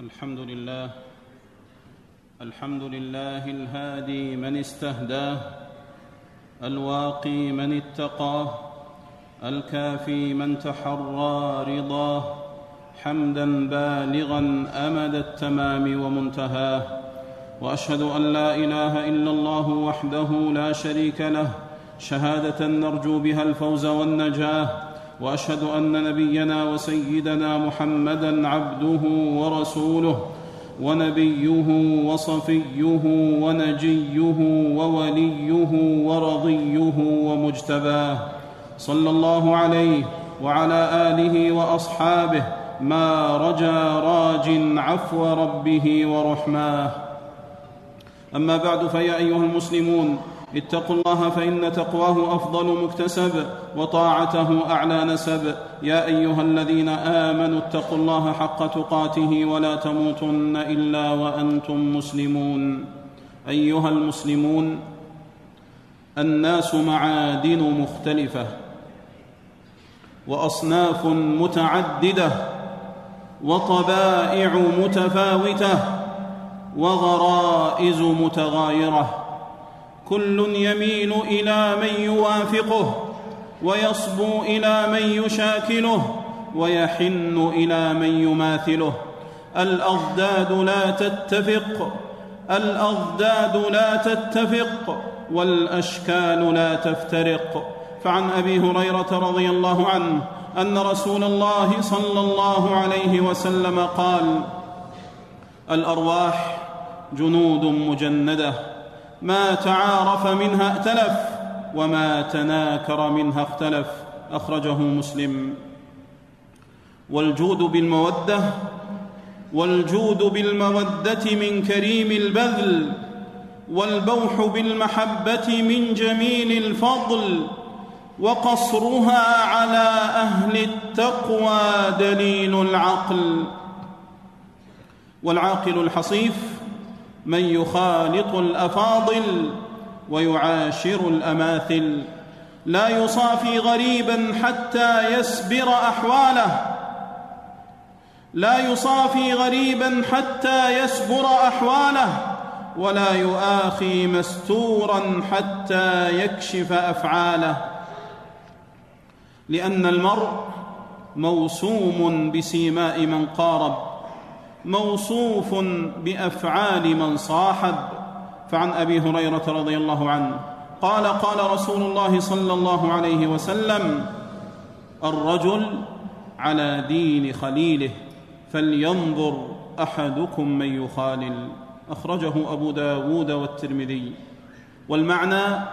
الحمد لله الحمد لله الهادي من استهداه الواقي من اتقاه الكافي من تحرى رضاه حمدا بالغا أمد التمام ومنتهاه وأشهد أن لا إله إلا الله وحده لا شريك له شهادة نرجو بها الفوز والنجاة وأشهد أن نبينا وسيدنا محمدا عبده ورسوله ونبيه وصفيه ونجيه ووليه ورضيه ومجتباه. صلى الله عليه وعلى آله وأصحابه ما رجا راج عفو ربه ورحماه. أما بعد فيا أيها المسلمون اتقوا الله فإن تقواه أفضل مكتسب وطاعته أعلى نسب. يا أيها الذين آمنوا اتقوا الله حق تقاته ولا تموتن إلا وأنتم مسلمون. أيها المسلمون الناس معادن مختلفة وأصناف متعددة وطبائع متفاوتة وغرائز متغايرة. كل يميل إلى من يوافقه ويصبو إلى من يشاكله ويحن إلى من يماثله. الأضداد لا تتفق الأضداد لا تتفق والأشكال لا تفترق. فعن أبي هريرة رضي الله عنه أن رسول الله صلى الله عليه وسلم قال الأرواح جنود مجندة ما تعارف منها ائتلف وما تناكر منها اختلف. أخرجه مسلم. والجود بالمودة والجود بالمودة من كريم البذل والبوح بالمحبة من جميل الفضل وقصرها على أهل التقوى دليل العقل. والعاقل الحصيف من يخالط الأفاضل ويعاشر الأماثل. لا يصافي غريبا حتى يسبر أحواله. لا يصافي غريبا حتى يسبر أحواله. ولا يؤاخي مستورا حتى يكشف أفعاله. لأن المرء موسوم بسيماء من قارب. موصوف بأفعال من صاحب. فعن أبي هريرة رضي الله عنه قال قال رسول الله صلى الله عليه وسلم الرجل على دين خليله فلينظر أحدكم من يخالل. أخرجه أبو داود والترمذي. والمعنى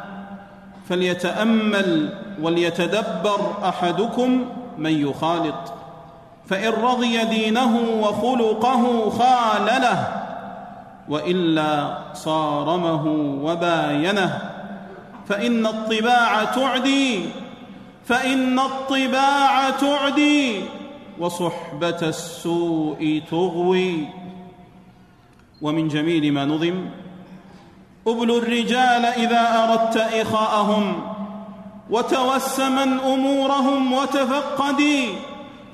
فليتأمل وليتدبر أحدكم من يخالط. فإن رضي دينه وخلقه خالله وإلا صارمه وباينه. فإن الطباع تعدي فإن الطباع تعدي وصحبة السوء تغوي. ومن جميل ما نظم ابلوا الرجال إذا أردت إخاءهم وتوسما أمورهم وتفقدي.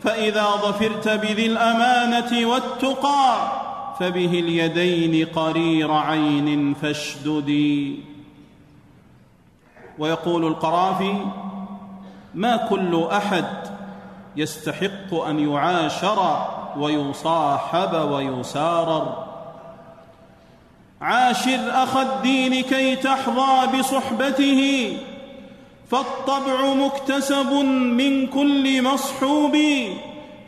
فإذا ظفرت بذي الأمانة والتقى فبه اليدين قرير عين فاشددي. ويقول القرافي ما كل أحد يستحق أن يعاشر ويصاحب ويسارر. عاشر اخا الدين كي تحظى بصحبته فالطبع مكتسب من كل مصحوب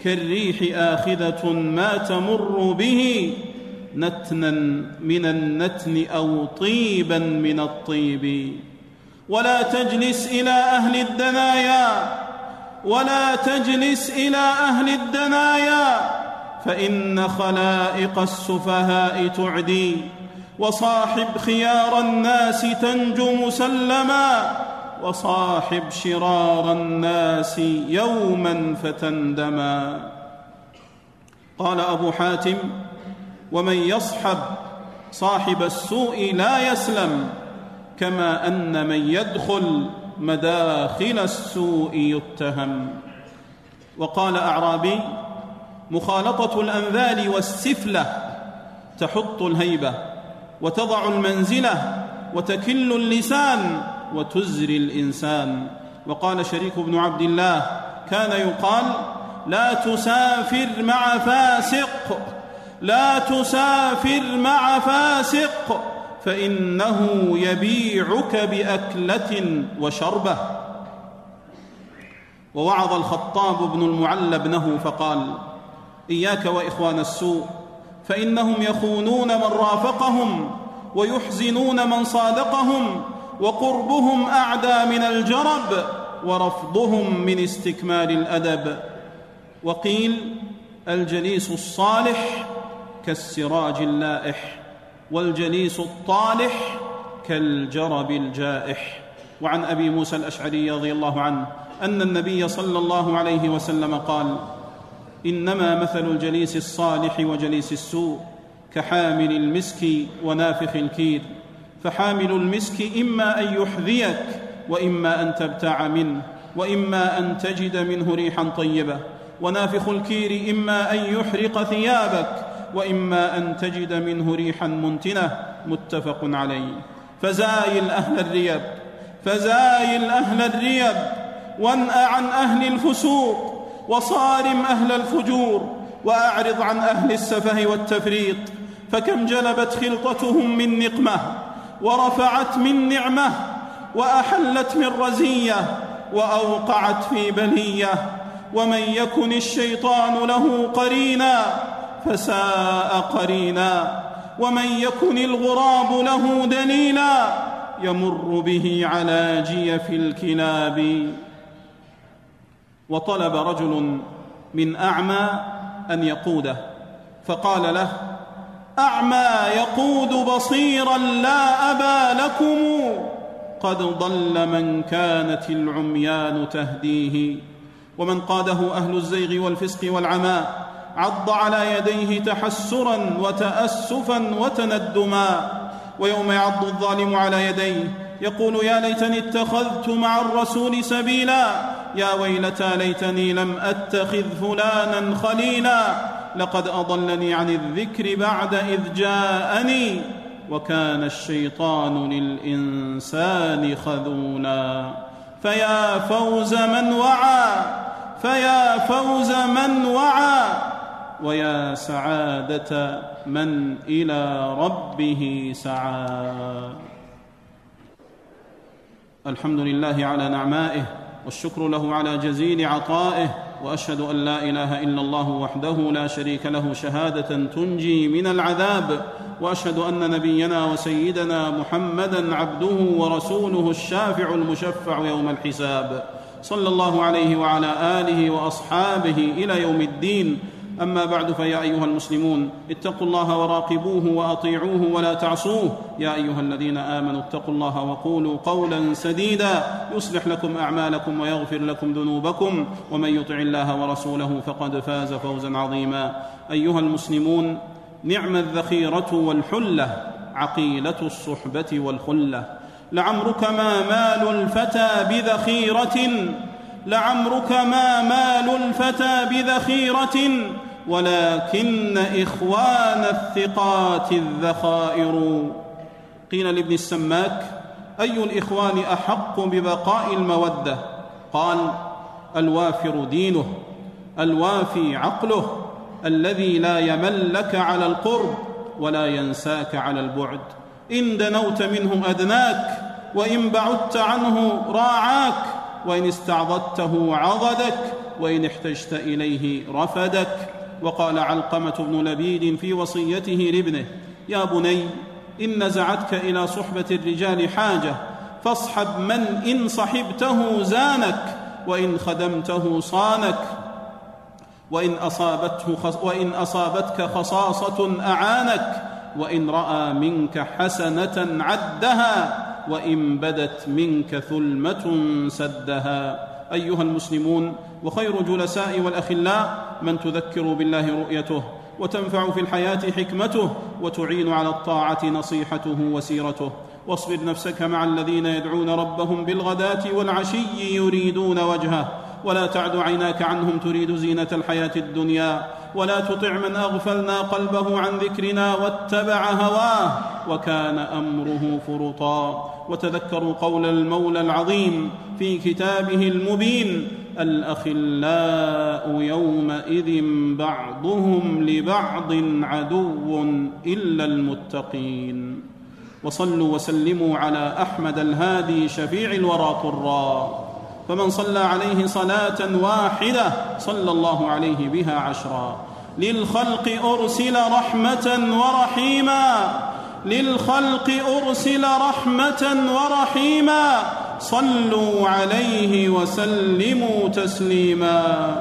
كالريح آخذة ما تمر به. نتنا من النتن أو طيبا من الطيب. ولا تجلس إلى أهل الدنايا ولا تجلس إلى أهل الدنايا فإن خلائق السفهاء تعدي. وصاحب خيار الناس تنجو مسلما وصاحب شرار الناس يوما فتندما. قال أبو حاتم ومن يصحب صاحب السوء لا يسلم كما أن من يدخل مداخل السوء يتهم. وقال أعرابي مخالطة الأنذال والسفلة تحط الهيبة وتضع المنزلة وتكل اللسان وتزري الإنسان. وقال شريك بن عبد الله كان يقال لا تسافر مع فاسق لا تسافر مع فاسق فإنه يبيعك بأكلة وشربة. ووعظ الخطاب بن المعلى ابنه فقال إياك وإخوان السوء فإنهم يخونون من رافقهم ويحزنون من صادقهم وقربهم أعدى من الجرب ورفضهم من استكمال الأدب. وقيل الجليس الصالح كالسراج اللائح والجليس الطالح كالجرب الجائح. وعن أبي موسى الأشعري رضي الله عنه أن النبي صلى الله عليه وسلم قال إنما مثل الجليس الصالح وجليس السوء كحامل المسك ونافخ الكير. فحامل المسك إما أن يحذيك وإما أن تبتاع منه وإما أن تجد منه ريحا طيبة. ونافخ الكير إما أن يحرق ثيابك وإما أن تجد منه ريحا منتنة. متفق عليه. فزايل أهل الريب. فزايل أهل الريب. وانأ عن أهل الفسوق. وصارم أهل الفجور. وأعرض عن أهل السفه والتفريط. فكم جلبت خلطتهم من نقمة. ورفعت من نعمه وأحلت من رزيه وأوقعت في بليه ومن يكن الشيطان له قرينا فساء قرينا ومن يكن الغراب له دليلا يمر به على جيف الكلاب. وطلب رجل من أعمى أن يقوده فقال له أعمى يقود بصيرا لا أبا لكم. قد ضل من كانت العميان تهديه. ومن قاده أهل الزيغ والفسق والعماء عض على يديه تحسرا وتأسفا وتندما. ويوم يعض الظالم على يديه يقول يا ليتني اتخذت مع الرسول سبيلا. يا ويلتى ليتني لم أتخذ فلانا خليلا. لقد أضلني عن الذكر بعد إذ جاءني وكان الشيطان للإنسان خذولا. فيا فوز من وعى فيا فوز من وعى ويا سعادة من إلى ربه سعى. الحمد لله على نعمائه والشكر له على جزيل عطائه وأشهد أن لا إله إلا الله وحده لا شريك له شهادة تنجي من العذاب وأشهد أن نبينا وسيدنا محمدا عبده ورسوله الشافع المشفع يوم الحساب. صلى الله عليه وعلى آله وأصحابه إلى يوم الدين. أما بعد فيا أيها المسلمون اتقوا الله وراقبوه وأطيعوه ولا تعصوه. يا أيها الذين آمنوا اتقوا الله وقولوا قولا سديدا. يصلح لكم أعمالكم ويغفر لكم ذنوبكم. ومن يطع الله ورسوله فقد فاز فوزا عظيما. أيها المسلمون نعم الذخيرة والحلة عقيلة الصحبة والخلة. لعمرك ما مال الفتى بذخيرة لعمرك ما مال الفتى بذخيرة ولكن إخوان الثقات الذخائر. قيل لابن السماك أي الإخوان أحق ببقاء المودة؟ قال الوافر دينه الوافي عقله الذي لا يملك على القرب ولا ينساك على البعد. إن دنوت منه أدناك وإن بعدت عنه راعاك. وإن استعضدته عضدك وإن احتجت إليه رفدك. وقال علقمة بن لبيد في وصيته لابنه يا بني إن نزعتك إلى صحبة الرجال حاجة فاصحب من إن صحبته زانك وإن خدمته صانك. وإن, أصابته خص وإن أصابتك خصاصة أعانك وإن رأى منك حسنة عدها. وإن بدت منك ثلمة سدها. أيها المسلمون وخير جلساء والأخلاء من تذكر بالله رؤيته وتنفع في الحياة حكمته وتعين على الطاعة نصيحته وسيرته. واصبر نفسك مع الذين يدعون ربهم بالغداة والعشي يريدون وجهه. ولا تعد عيناك عنهم تريد زينة الحياة الدنيا ولا تطع من أغفلنا قلبه عن ذكرنا واتبع هواه وكان أمره فرطا وتذكروا قول المولى العظيم في كتابه المبين الأخلاء يومئذ بعضهم لبعض عدو إلا المتقين وصلوا وسلموا على أحمد الهادي شفيع الورى طرا فمن صلى عليه صلاة واحدة صلى الله عليه بها عشرا. للخلق أرسل رحمة ورحيما. للخلق أرسل رحمة ورحيما. صلوا عليه وسلموا تسليما.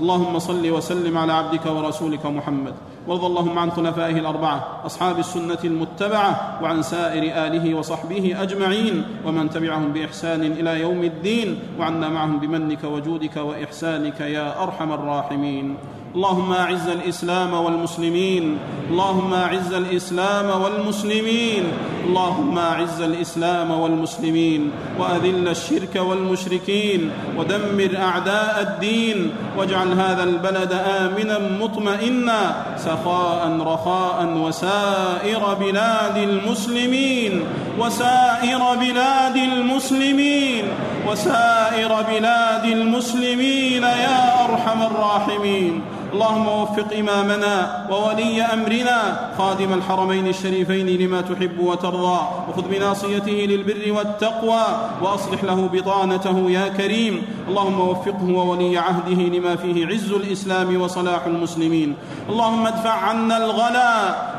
اللهم صل وسلم على عبدك ورسولك محمد. وارض اللهم عن خلفائه الأربعة أصحاب السنة المتبعة وعن سائر آله وصحبه أجمعين ومن تبعهم بإحسان إلى يوم الدين وعنا معهم بمنك وجودك وإحسانك يا أرحم الراحمين. اللهم أعز الإسلام والمسلمين اللهم أعز الإسلام والمسلمين اللهم أعز الإسلام والمسلمين وأذل الشرك والمشركين ودمر أعداء الدين واجعل هذا البلد آمنا مطمئنا سخاء رخاء وسائر بلاد المسلمين وسائر بلاد المسلمين وسائر بلاد المسلمين يا أرحم الراحمين. اللهم وفق إمامنا وولي أمرنا خادم الحرمين الشريفين لما تحب وترضى وخذ بناصيته للبر والتقوى وأصلح له بطانته يا كريم. اللهم وفقه وولي عهده لما فيه عز الإسلام وصلاح المسلمين. اللهم ادفع عنا الغلا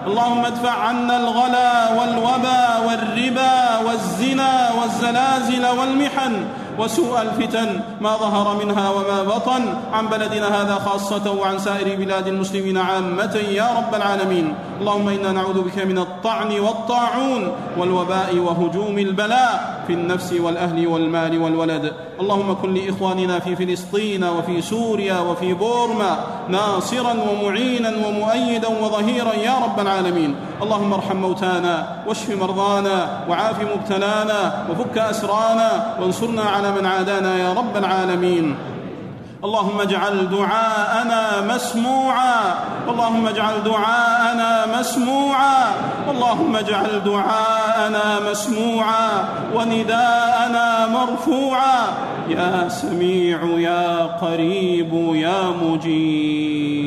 اللهم ادفع عنا الغلا والوبا والربا والزنا والزلازل والمحن. وسوء الفتن ما ظهر منها وما بطن عن بلدنا هذا خاصة وعن سائر بلاد المسلمين عامة يا رب العالمين. اللهم إنا نعوذ بك من الطعن والطاعون والوباء وهجوم البلاء في النفس والأهل والمال والولد. اللهم كن لإخواننا في فلسطين وفي سوريا وفي بورما ناصرا ومعينا ومؤيدا وظهيرا يا رب العالمين. اللهم ارحم موتانا واشف مرضانا وعاف مبتلانا وفك أسرانا وانصرنا على من عادانا يا رب العالمين. اللهم اجعل دعاءنا مسموعا. اللهم اجعل دعاءنا مسموعا. اللهم اجعل دعاءنا مسموعا. ونداءنا مرفوعا. يا سميع يا قريب يا مجيب.